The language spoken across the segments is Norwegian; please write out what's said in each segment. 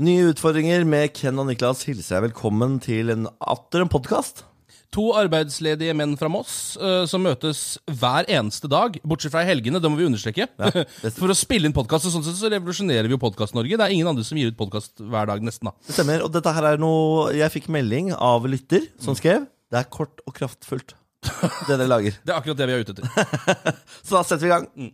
Nye utfordringer med Ken og Niklas hilser jeg velkommen til en atter en podkast. To arbeidsledige menn fra Moss eh, som møtes hver eneste dag, bortsett fra i helgene. Det må vi understreke. For å spille inn podkast. Sånn sett så revolusjonerer vi jo Podkast-Norge. Det er ingen andre som gir ut podkast hver dag, nesten. da Det stemmer. Og dette her er noe Jeg fikk melding av lytter som skrev Det er kort og kraftfullt, det dere lager. Det er akkurat det vi er ute etter. Så da setter vi i gang.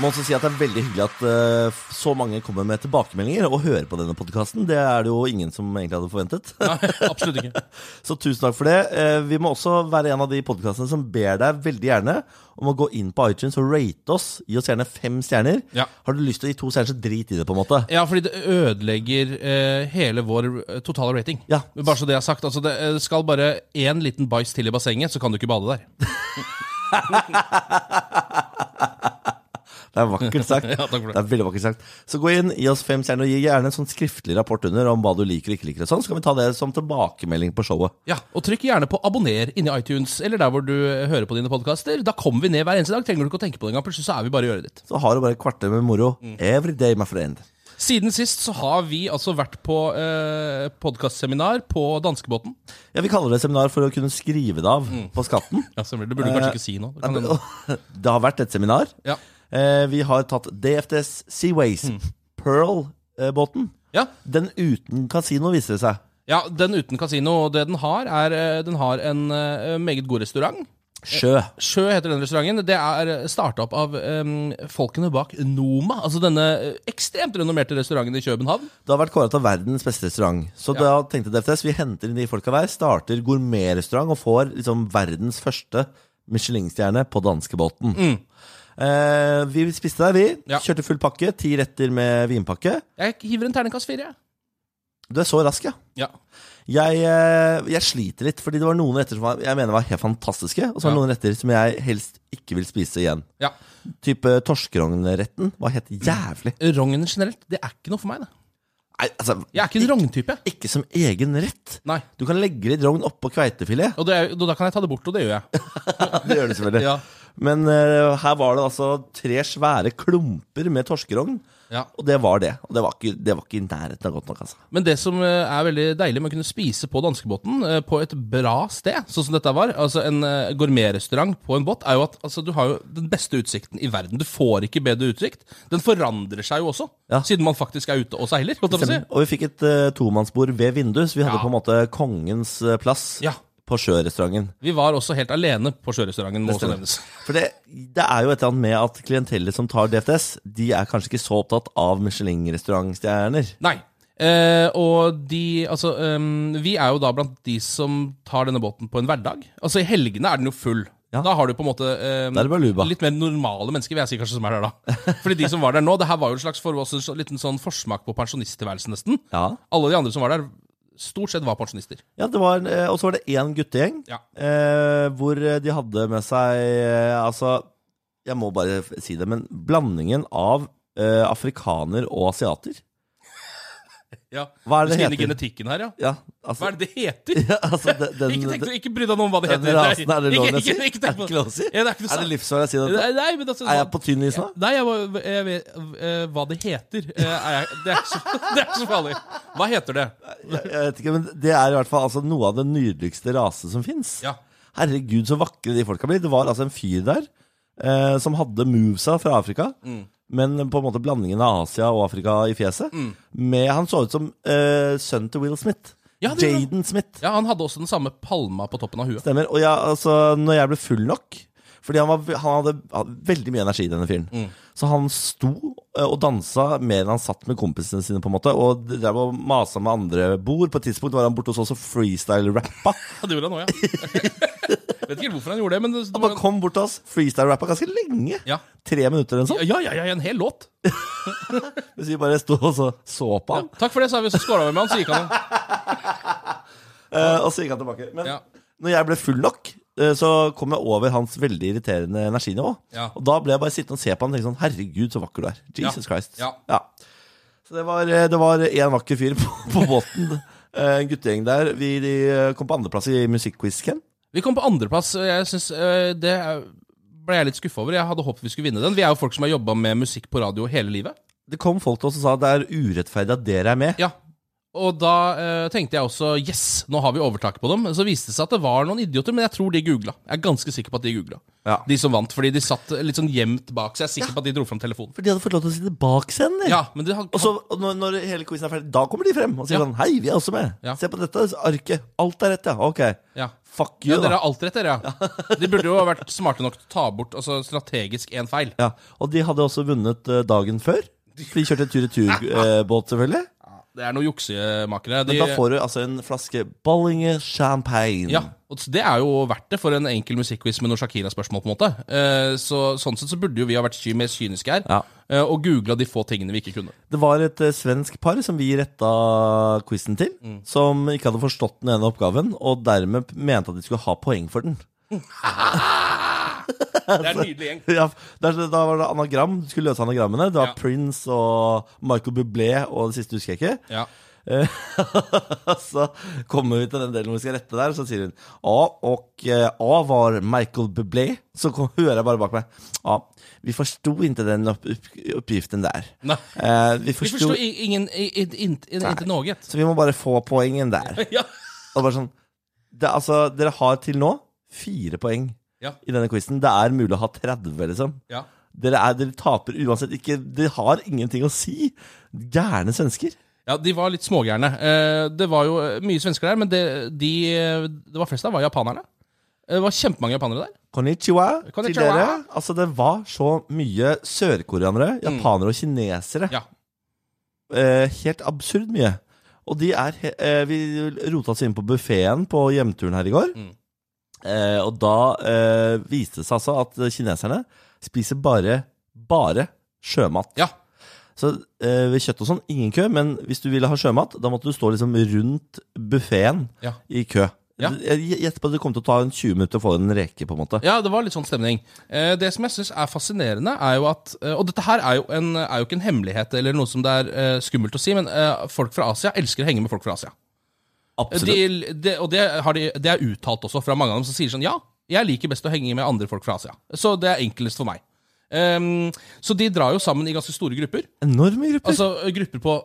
Må også si at Det er veldig hyggelig at uh, så mange kommer med tilbakemeldinger og hører på denne podkasten. Det er det jo ingen som egentlig hadde forventet. Nei, absolutt ikke. Så tusen takk for det. Uh, Vi må også være en av de podkastene som ber deg veldig gjerne om å gå inn på iTunes og rate oss. Gi oss gjerne fem stjerner. Ja. Har du lyst til å gi to stjerner, så drit i det, på en måte. Ja, fordi det ødelegger uh, hele vår totale rating. Ja. Bare så det er sagt. Altså, det skal bare én liten bæsj til i bassenget, så kan du ikke bade der. Det er vakkert sagt. Ja, takk for det. er veldig vakkert sagt. Så gå inn, gi oss fem stjerner, og gi gjerne en sånn skriftlig rapport under om hva du liker og ikke liker. Sånn, så kan vi ta det som tilbakemelding på showet. Ja, Og trykk gjerne på abonner inni iTunes eller der hvor du eh, hører på dine podkaster. Da kommer vi ned hver eneste dag. Trenger du ikke å tenke på det engang. Plutselig så er vi bare i øret ditt. Så har du bare et kvarter med moro Mm. every day, my friend. Siden sist så har vi altså vært på eh, podkastseminar på danskebåten. Ja, Vi kaller det seminar for å kunne skrive det av Mm. på skatten. Ja, stemmer. Det burde du kanskje ikke si nå. Det kan. Det har vært et seminar. Ja. Eh, Vi har tatt DFDS Seaways, Mm. Pearl-båten. Ja. Den uten kasino, viser det seg. ja, den uten kasino. Og det den har, er eh, Den har en eh, meget god restaurant. Sjø. Sjø heter den restauranten. Det er starta opp av um, folkene bak Noma. Altså denne eh, ekstremt renommerte restauranten i København. Det har vært kåret til verdens beste restaurant. Så Ja. da tenkte DFTS vi henter inn de folka der, starter gourmetrestaurant og får liksom verdens første Michelin-stjerne på danskebåten. Eh, vi spiste der, vi. Ja. Kjørte full pakke. Ti retter med vinpakke. Jeg hiver en terningkast fire. Du er så rask, ja. Ja. Jeg, eh, jeg sliter litt, fordi det var noen retter som var, jeg mener var helt fantastiske, og så var det Ja. noen retter som jeg helst ikke vil spise igjen. ja. Type torskerognretten var helt jævlig. Rognen generelt, det er ikke noe for meg, det. Nei, altså, Jeg er ikke en rogntype. ikke som egen rett. Nei. Du kan legge litt rogn oppå kveitefilet. Og, det er, og da kan jeg ta det bort, og det gjør jeg. Det gjør du selvfølgelig. Ja. Men uh, her var det altså tre svære klumper med torskerogn, Ja. og det var det. Og det var ikke, det var ikke i nærheten av godt nok, altså. Men det som eh, er veldig deilig med å kunne spise på danskebåten, eh, på et bra sted, sånn som dette var, altså en gourmetrestaurant på en båt, er jo at altså, du har jo den beste utsikten i verden. Du får ikke bedre utsikt. Den forandrer seg jo også, Ja. siden man faktisk er ute og seiler. Og vi fikk et uh, tomannsbord ved vinduet, så vi hadde Ja. på en måte kongens plass Ja. På sjørestauranten. Vi var også helt alene på sjørestauranten, må også nevnes. For det, det er jo et eller annet med at klientellet som tar DFDS, de er kanskje ikke så opptatt av Michelin-restaurantstjerner. Nei. Eh, og de Altså, um, vi er jo da blant de som tar denne båten på en hverdag. Altså, i helgene er den jo full. Ja. Da har du på en måte luba. litt mer normale mennesker, vil jeg si kanskje, som er der da. Fordi de som var der nå, det her var jo en slags for oss en liten sånn forsmak på pensjonisttilværelsen, nesten. Ja, Alle de andre som var der, stort sett var pensjonister. ja det var, eh, og så var det én guttegjeng Ja. eh, hvor de hadde med seg eh, Altså, jeg må bare si det, men blandingen av eh, afrikaner og asiater Ja. Hva er det du skal inn i heter? genetikken her, ja. Ja, Hva altså er det det heter? ja, altså, den, den, ikke, tenk, ikke bry deg om hva det den heter. rasen, er det lov å si? Er det på ikke lov å si? Ja, det er ikke noe Er det sant. livsfarlig å si det? Nei, nei, men altså, Er jeg på tynn is nå? Nei, jeg, var- jeg vet eh, hva det heter. eh, er jeg, det, er ikke så, det er ikke så farlig. Hva heter det? Jeg, jeg vet ikke, men Det er i hvert fall altså, noe av den nydeligste rase som fins. Ja. Herregud, så vakre de folka blir. Det var altså en fyr der eh, som hadde movesa fra Afrika. Men på en måte blandingen av Asia og Afrika i fjeset. Mm. Med, han så ut som uh, sønnen til Will Smith. Ja. Jaden Smith. Ja, Han hadde også den samme palma på toppen av huet. Stemmer. Og jeg, altså, når jeg ble full nok Fordi han, var, han hadde, hadde veldig mye energi, denne fyren. Mm. Så han sto eh, og dansa mer enn han satt med kompisene sine, på en måte. Og drev og masa med andre bord. På et tidspunkt var han borte hos oss og freestyle-rappa. Det gjorde han òg, ja. Vet ikke helt hvorfor han gjorde det, men det, det Han var, bare kom bort til oss, freestyle-rappa ganske lenge. ja. Tre minutter eller noe sånt. Ja, ja, ja, en hel låt. Hvis vi bare sto og så, så på han. Takk for det, sa vi, så skåla vi med han, så gikk han. Eh, og så gikk han tilbake. Men Ja. når jeg ble full nok, eh, så kom jeg over hans veldig irriterende energinivå. Ja. Og da ble jeg bare sittende og se på han og tenke sånn Herregud, så vakker du er. Jesus Ja. Christ. Ja. Så det var, eh, det var en vakker fyr på, på båten. Eh, En guttegjeng der. Vi de eh, kom på andreplass i musikkquiz, Ken. Vi kom på andreplass. Jeg synes, øh, Det ble jeg litt skuffa over. Jeg hadde håpet vi skulle vinne den. Vi er jo folk som har jobba med musikk på radio hele livet. Det kom folk til oss og sa at det er urettferdig at dere er med. Ja. Og da øh, tenkte jeg også yes, nå har vi overtaket på dem. Så viste det seg at det var noen idioter, men jeg tror de googla. Jeg er ganske sikker på at de googla. Ja. De som vant, fordi de satt litt sånn gjemt bak, så jeg er sikker på at de dro fram telefonen. For de hadde fått lov til å sitte bak scenen. de. Ja, men de hadde, Og så og når, når hele quizen er ferdig, da kommer de frem og sier Ja. sånn Hei, vi er også med. Ja. Se på dette arket. Alt er rett, ja. Ok. ja. Fuck you, ja, dere har alt rett, dere, ja. De burde jo ha vært smarte nok til å ta bort altså, strategisk én feil. Ja. Og de hadde også vunnet eh, dagen før. For de kjørte tur-retur-båt, selvfølgelig. Det er noen juksemakere. Men da får du altså en flaske Bollinger champagne. Ja, og det er jo verdt det for en enkel musikkquiz med noen Shakira-spørsmål. på en måte Eh, Så Sånn sett så burde jo vi ha vært mer kyniske her Ja. eh, og googla de få tingene vi ikke kunne. Det var et eh, svensk par som vi retta quizen til, Mm. som ikke hadde forstått den ene oppgaven, og dermed mente at de skulle ha poeng for den. Det er en nydelig gjeng. Ja, der, da var det anagram. Du skulle løse anagrammene. Det var Ja. Prince og Michael Bublé og det siste husker jeg ikke. Ja. Eh, så kommer vi til den delen hvor vi skal rette der, så sier hun A, og eh, A var Michael Bublé. Så kom, hører jeg bare bak meg A, vi forsto ikke den opp, opp, oppgiften der. Nei. Eh, vi Vi forsto forstår i- ingen i- i- in- in- Ikke noe. Så vi må bare få poengen der. Ja. Og bare sånn det, er Altså, dere har til nå fire poeng Ja. i denne quizen. Det er mulig å ha 30, liksom. ja. Dere, er, dere taper uansett ikke. Det har ingenting å si. Gærne svensker. Ja, de var litt smågærne. Eh, Det var jo eh, mye svensker der, men det, de, det var flest av var japanerne. Eh, Det var kjempemange japanere der. Konnichiwa, til Konnichiwa. dere. Altså, det var så mye sørkoreanere, japanere og kinesere. Ja. Eh, helt absurd mye. Og de er eh, Vi rota oss inn på buffeen på hjemturen her i går. Mm. Eh, og da eh, viste det seg altså at kineserne spiser bare bare sjømat. Ja. Så eh, ved kjøtt og sånn, ingen kø, men hvis du ville ha sjømat, da måtte du stå liksom rundt buffeen Ja. i kø. Ja. Jeg gjetter på at det kom til å ta en 20 minutter å få en reke, på en måte. Ja, det var litt sånn stemning. Eh, det som jeg syns er fascinerende, er jo at eh, Og dette her er jo, en, er jo ikke en hemmelighet eller noe som det er eh, skummelt å si, men eh, folk fra Asia elsker å henge med folk fra Asia. Absolutt. De, de, og det, har de, det er uttalt også fra mange av dem som sier sånn Ja, jeg liker best å henge med andre folk fra Asia. Så det er enklest for meg. Um, så de drar jo sammen i ganske store grupper. Enorme grupper. Altså grupper på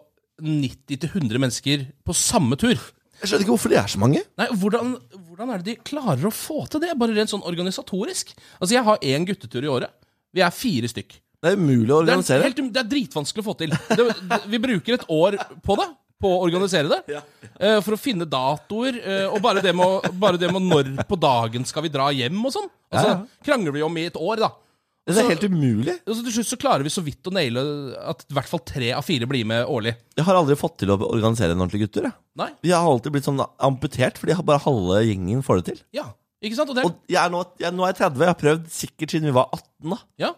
90-100 mennesker på samme tur. jeg skjønner ikke hvorfor det er så mange. Nei, hvordan, hvordan er det de klarer å få til det? Bare rent sånn organisatorisk. Altså, jeg har én guttetur i året. Vi er fire stykk. Det er umulig å Det er, helt, det er dritvanskelig å få til. Det, vi bruker et år på det. På å organisere det. eh, for å finne datoer. eh, og bare det, med, bare det med når på dagen skal vi dra hjem og sånn. Altså, Ja, ja. Krangler vi om i et år, da. Det er helt umulig. Og så til slutt så klarer vi så vidt å naile at i hvert fall tre av fire blir med årlig. Jeg har aldri fått til å organisere en ordentlig gutter. Jeg. Nei? Vi har alltid blitt sånn amputert, fordi bare halve gjengen får det til. Ja. Ikke sant? Og det, Og jeg er nå, jeg, nå er jeg 30, jeg har prøvd sikkert siden vi var 18. da ja.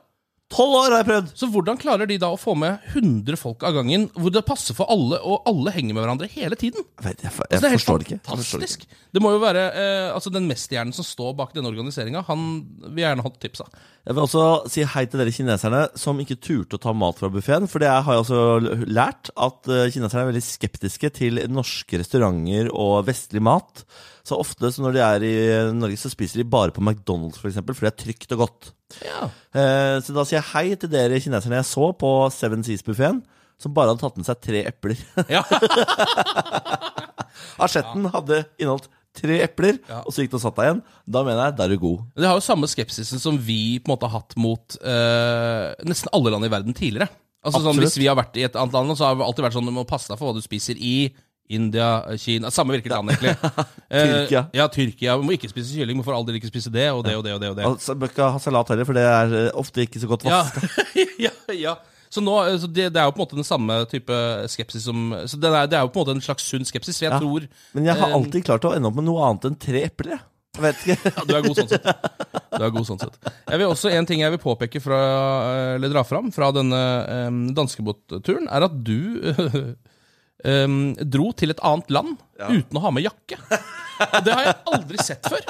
12 år har jeg prøvd! Så hvordan klarer de da å få med 100 folk av gangen, hvor det passer for alle, og alle henger med hverandre hele tiden? Jeg, vet, jeg, jeg, Altså, det er forstår det ikke. Forstår det fantastisk. ikke. Det må jo være eh, altså Den mesterhjernen som står bak denne organiseringa, han vil gjerne ha tips av. Jeg vil også si hei til dere kineserne som ikke turte å ta mat fra buffeen. For det har jeg også lært, at eh, kineserne er veldig skeptiske til norske restauranter og vestlig mat. Så ofte så når de er i Norge, så spiser de bare på McDonald's, for eksempel, for det er trygt og godt. Ja. Eh, Så da sier jeg hei til dere kineserne jeg så på Seven Seas-buffeen, som bare hadde tatt med seg tre epler. Ja. Asjetten hadde inneholdt tre epler, Ja. og så gikk det og satt deg igjen. Da mener jeg, da er du god. Det har jo samme skepsisen som vi på en måte har hatt mot eh, nesten alle land i verden tidligere. Altså sånn, Hvis vi har vært i et annet land, så har det alltid vært sånn du må passe deg for hva du spiser i India, Kina Samme hvilket land, egentlig. Eh, Tyrkia. Ja, Tyrkia. Du må ikke spise kylling, må for all del ikke spise det og det og det. og det, og det. Altså, bør ikke ha salat heller, for det er eh, ofte ikke så godt vaska. ja, ja. Så, nå, eh, så det, det er jo på en måte den samme type skepsis som Så det er, det er jo på en måte en slags sunn skepsis. Jeg Ja. tror Men jeg har Eh, alltid klart å ende opp med noe annet enn tre epler. Jeg vet ikke. ja, Du er god sånn sett. Du er god sånn sett. Jeg vil også, En ting jeg vil påpeke fra, eller dra fram fra denne um, danskebåtturen, er at du em, dro til et annet land uten å ha med jakke. Og det har jeg aldri sett før.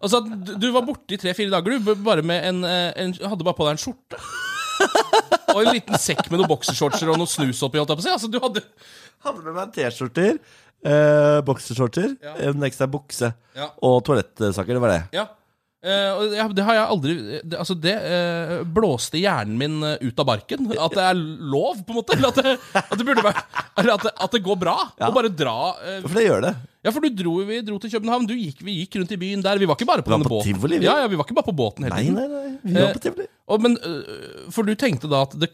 Altså, du, du var borte i tre-fire dager, du, bare med en, eh, en, hadde bare på deg en skjorte. Og en liten sekk med noen boksershortser og noe snus oppi. Altså, du hadde... Hadde med meg T-skjorter, eh, boksershortser, Ja. en ekstra bukse Ja. og toalettsaker. Det var det. Ja. Og ja, det har jeg aldri det, Altså, det uh, blåste hjernen min eh, ut av barken. At det er lov, på en måte. Eller at det, at det burde være Eller at det, at det går bra. Ja. Å bare dra uh, For det gjør det. Ja, for du dro, vi dro til København. Du gikk, vi gikk rundt i byen der. Vi var ikke bare på Vi var på båten. tivoli, vi. Ja, ja, vi var ikke bare på båten hele Nei, tiden. nei, nei. Vi var på tivoli. Men, for du tenkte da at det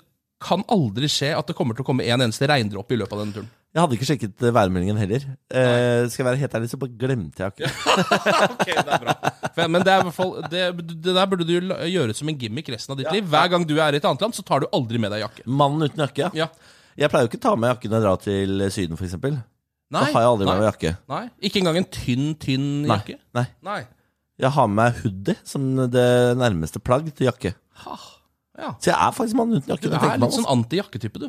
kan aldri skje at det kommer til å komme en eneste regndråpe i løpet av denne turen. Jeg hadde ikke sjekket eh, værmeldingen heller. Eh, skal jeg være helt ærlig, så bare glemte jeg akkurat. Ok, det er bra For- Men det er fall det, det der burde du gjøre som en gimmick resten av ditt liv. Hver gang du er i et annet land, så tar du aldri med deg jakke. Mannen uten jakke, ja. Ja. Jeg pleier jo ikke å ta med jakke når jeg drar til Syden, f.eks. Da har jeg aldri nei, med meg jakke. Nei, Ikke engang en tynn, tynn Nei. jakke? Nei. Nei. Jeg har med meg hoodie som det nærmeste plagg til jakke. Ja. Så jeg er faktisk mannen uten jakke. Du er litt sånn anti-jakketype, du.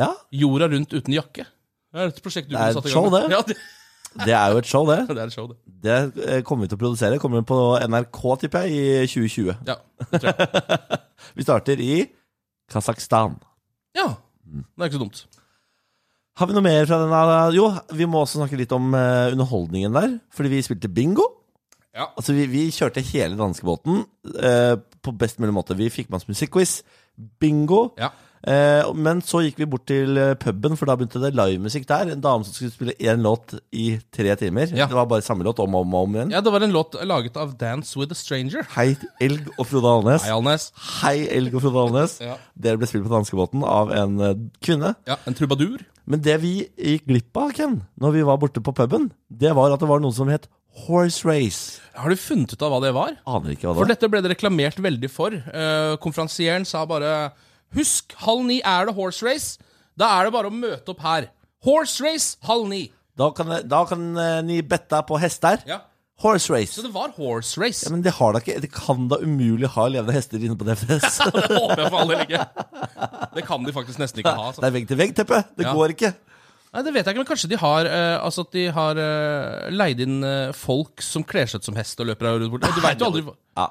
Ja, Jorda rundt uten jakke. Det er et prosjekt du Det er et show, det. Ja, det, det er jo et show, det. det er et show, det. Det eh, kommer vi til å produsere. Kommer på NRK, tipper jeg, i 2020. Ja, det tror jeg. Vi starter i Kasakhstan. ja. Det er ikke så dumt. Har vi noe mer fra denne? Jo, vi må også snakke litt om eh, underholdningen der. Fordi vi spilte bingo. Ja. Altså, vi, vi kjørte hele danskebåten uh, på best mulig måte. Vi fikk med oss musikkquiz, bingo. Ja. Eh, men så gikk vi bort til eh, puben, for da begynte det livemusikk der. En dame som skulle spille én låt i tre timer. Ja. Det var bare samme låt om og om, om igjen. ja, det var en låt laget av Dance With A Stranger. Hei, Elg og Frode Alnes. Hei, Alnes. Hei, Elg og Frode Alnes. Ja. Dere ble spilt på danskebåten av en eh, kvinne. Ja, En trubadur. Men det vi gikk glipp av, Ken, når vi var borte på puben, det var at det var noe som het horse race. Har du funnet ut av hva det var? Aner ikke hva det var. For dette ble det reklamert veldig for. Uh, konferansieren sa bare Husk, halv ni er det horse race. Da er det bare å møte opp her. Horse race, halv ni. Da kan, da kan eh, ni bette på hester. Ja, Horse race. Så det var horse race. Ja, men det har da ikke Det kan da umulig ha levende hester inne på DFS. Det håper jeg for all del ikke. Det kan de faktisk nesten ikke ha. det Altså. er vegg-til-vegg-teppe. Det Ja. går ikke. Nei, Det vet jeg ikke, men kanskje de har eh, Altså at de har eh, leid inn eh, folk som kler seg ut som hest og løper rundt borti. Du veit jo aldri hva- Ja.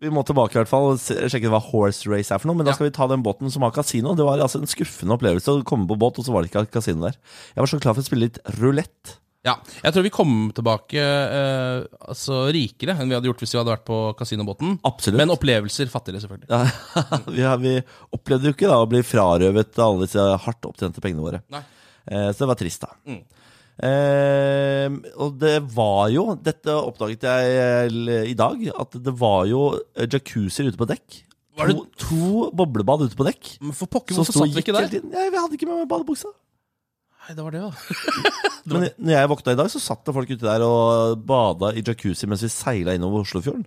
Vi må tilbake i hvert fall og se- sjekke hva horse race er for noe. Men da skal vi ta den båten som har kasino. Det var altså en skuffende opplevelse å komme på båt, og så var det ikke kasino der. Jeg var så klar for å spille litt rulett. Ja, jeg tror vi kom tilbake eh, altså rikere enn vi hadde gjort hvis vi hadde vært på kasinobåten. Absolutt. Men opplevelser fattigere, selvfølgelig. Ja, vi, har, vi opplevde jo ikke da å bli frarøvet alle disse hardt opptjente pengene våre. Nei. Eh, så det var trist, da. Mm. Eh, og det var jo Dette oppdaget jeg eh, i dag, at det var jo jacuzzier ute på dekk. Var det- To, to boblebad ute på dekk. Men for pokker, hvorfor satt vi ikke der? vi hadde ikke med meg badebuksa. Nei, det var det, da. Men når jeg våkna i dag, så satt det folk ute der og bada i jacuzzi mens vi seila innover Oslofjorden.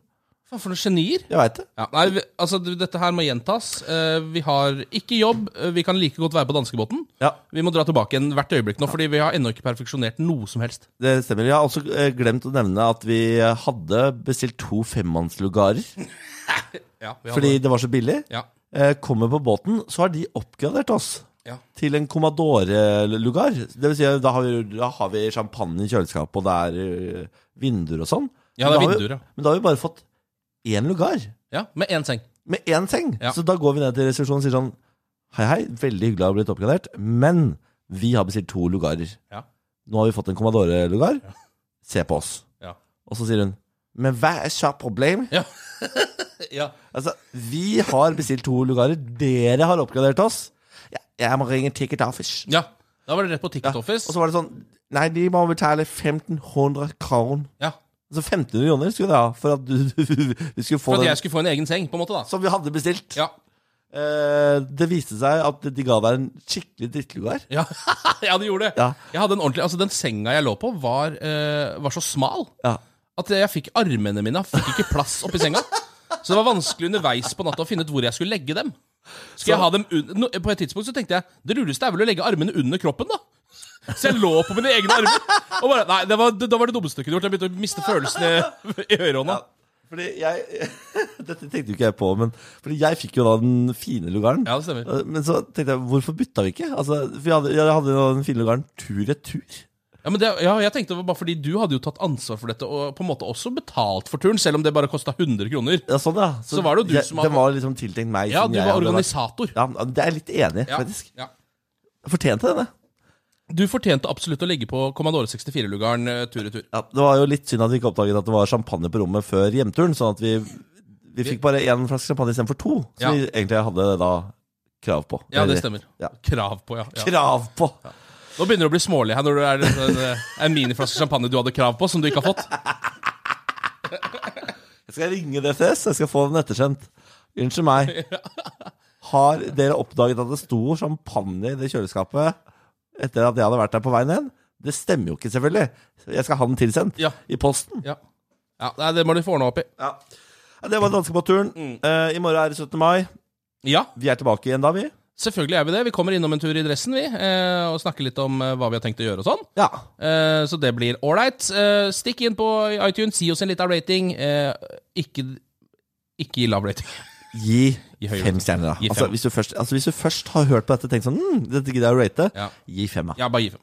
Faen, for noen genier. Jeg veit det. Ja, nei, vi, altså, dette her må gjentas. Eh, vi har ikke jobb. eh, vi kan like godt være på danskebåten. Ja, Vi må dra tilbake igjen hvert øyeblikk nå, fordi vi har ennå ikke perfeksjonert noe som helst. det stemmer. Jeg har også eh, glemt å nevne at vi hadde bestilt to femmannslugarer. Ja, vi Fordi det var så billig. ja, Eh, kommer på båten, så har de oppgradert oss. ja. til en Commodore-lugar. Det vil si, da har, vi, da har vi champagne i kjøleskapet, og det er øh, vinduer og sånn. ja, det er vinduer, ja. Men da har vi bare fått én lugar, ja. Med én seng. med én seng. Ja. Så da går vi ned til resepsjonen og sier sånn Hei, hei, veldig hyggelig å ha blitt oppgradert, men vi har bestilt to lugarer. Ja. Nå har vi fått en Commodore-lugar. Se på oss. Ja. Og så sier hun Men hva er så problem? Ja. ja. Altså, vi har bestilt to lugarer. Dere har oppgradert oss. Ja, jeg må ringe Ticket Office. ja. Da var det rett på Ticket Ja, Office. Og så var det sånn Nei, de må betale 1500 kroner. Ja. Altså 1500 kroner skulle du ha for at du, du, skulle få For at den jeg skulle få en egen seng, på en måte, da. som vi hadde bestilt. Ja. Eh, det viste seg at de ga deg en skikkelig drittlugar. Ja, ja det gjorde det. Ja. Jeg hadde en ordentlig, altså Den senga jeg lå på, var, eh, var så smal Ja. at jeg fikk armene mine fikk ikke plass oppi senga. Så det var vanskelig underveis på natta å finne ut hvor jeg skulle legge dem. Skal jeg ha dem un no, På et tidspunkt så tenkte jeg det lureste er vel å legge armene under kroppen. da Så jeg lå på mine egne armer. Og bare, nei, det var, det, Da var det dummeste jeg kunne gjort. Jeg begynte å miste følelsen i, i ørehånda. Fordi jeg Dette tenkte jo ikke jeg på, men fordi jeg fikk jo da den fine lugaren. Ja, det stemmer. Eh, Men så tenkte jeg, hvorfor bytta vi ikke? Altså, for jeg hadde, jeg hadde den fine lugaren tur-retur. Ja, men det, ja, jeg tenkte det bare fordi du hadde jo tatt ansvar for dette og på en måte også betalt for turen, selv om det bare kosta 100 kroner. Ja, sånn, ja. Så var det jo du jeg, som hadde- Den var liksom tiltenkt meg. Ja, du var organisator. Ja, det er jeg litt enig i, Ja, faktisk. ja. Jeg fortjente det. Du fortjente absolutt å ligge på Commodore 64-lugaren eh, tur i tur. Ja, det var jo litt synd at vi ikke oppdaget at det var champagne på rommet før hjemturen, sånn at vi, vi fikk bare én flaske champagne istedenfor to, som Ja. vi egentlig hadde da krav på. Ja, det stemmer. Ja. Krav på, ja. Krav på! Nå begynner det å bli smålig her når det er en, en miniflaske champagne du hadde krav på, som du ikke har fått. Jeg skal ringe DFS, jeg skal få den ettersendt. Unnskyld meg. Har dere oppdaget at det sto champagne i det kjøleskapet etter at jeg hadde vært der på veien igjen? Det stemmer jo ikke, selvfølgelig. Jeg skal ha den tilsendt Ja. i posten. Ja, ja nei, Det må du få ordna opp i. Ja. Det var danskebåtturen. Eh, I morgen er det 17. mai. Ja, Vi er tilbake igjen da, vi. selvfølgelig er vi det. Vi kommer innom en tur i dressen, vi, eh, og snakker litt om eh, hva vi har tenkt å gjøre og sånn. Ja. Så det blir ålreit. Stikk inn på iTunes, si oss en liten rating. Ikke, ikke gi lav rating. Gi fem stjerner, da. Gi Altså hvis, du først, altså, hvis du først har hørt på dette og tenkt sånn hm, Dette gidder jeg å rate, Ja. gi fem, da. ja, bare gi fem.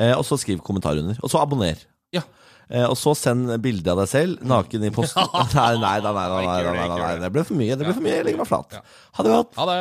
Eh, og så skriv kommentar under. Og så abonner. Ja. Eh, og så send bilde av deg selv naken i posten. Nei, nei, nei, nei, nei, nei, nei, nei, nei. Det ble for mye. Det ble for mye. Jeg legger meg flat. Ha det godt. Ha det.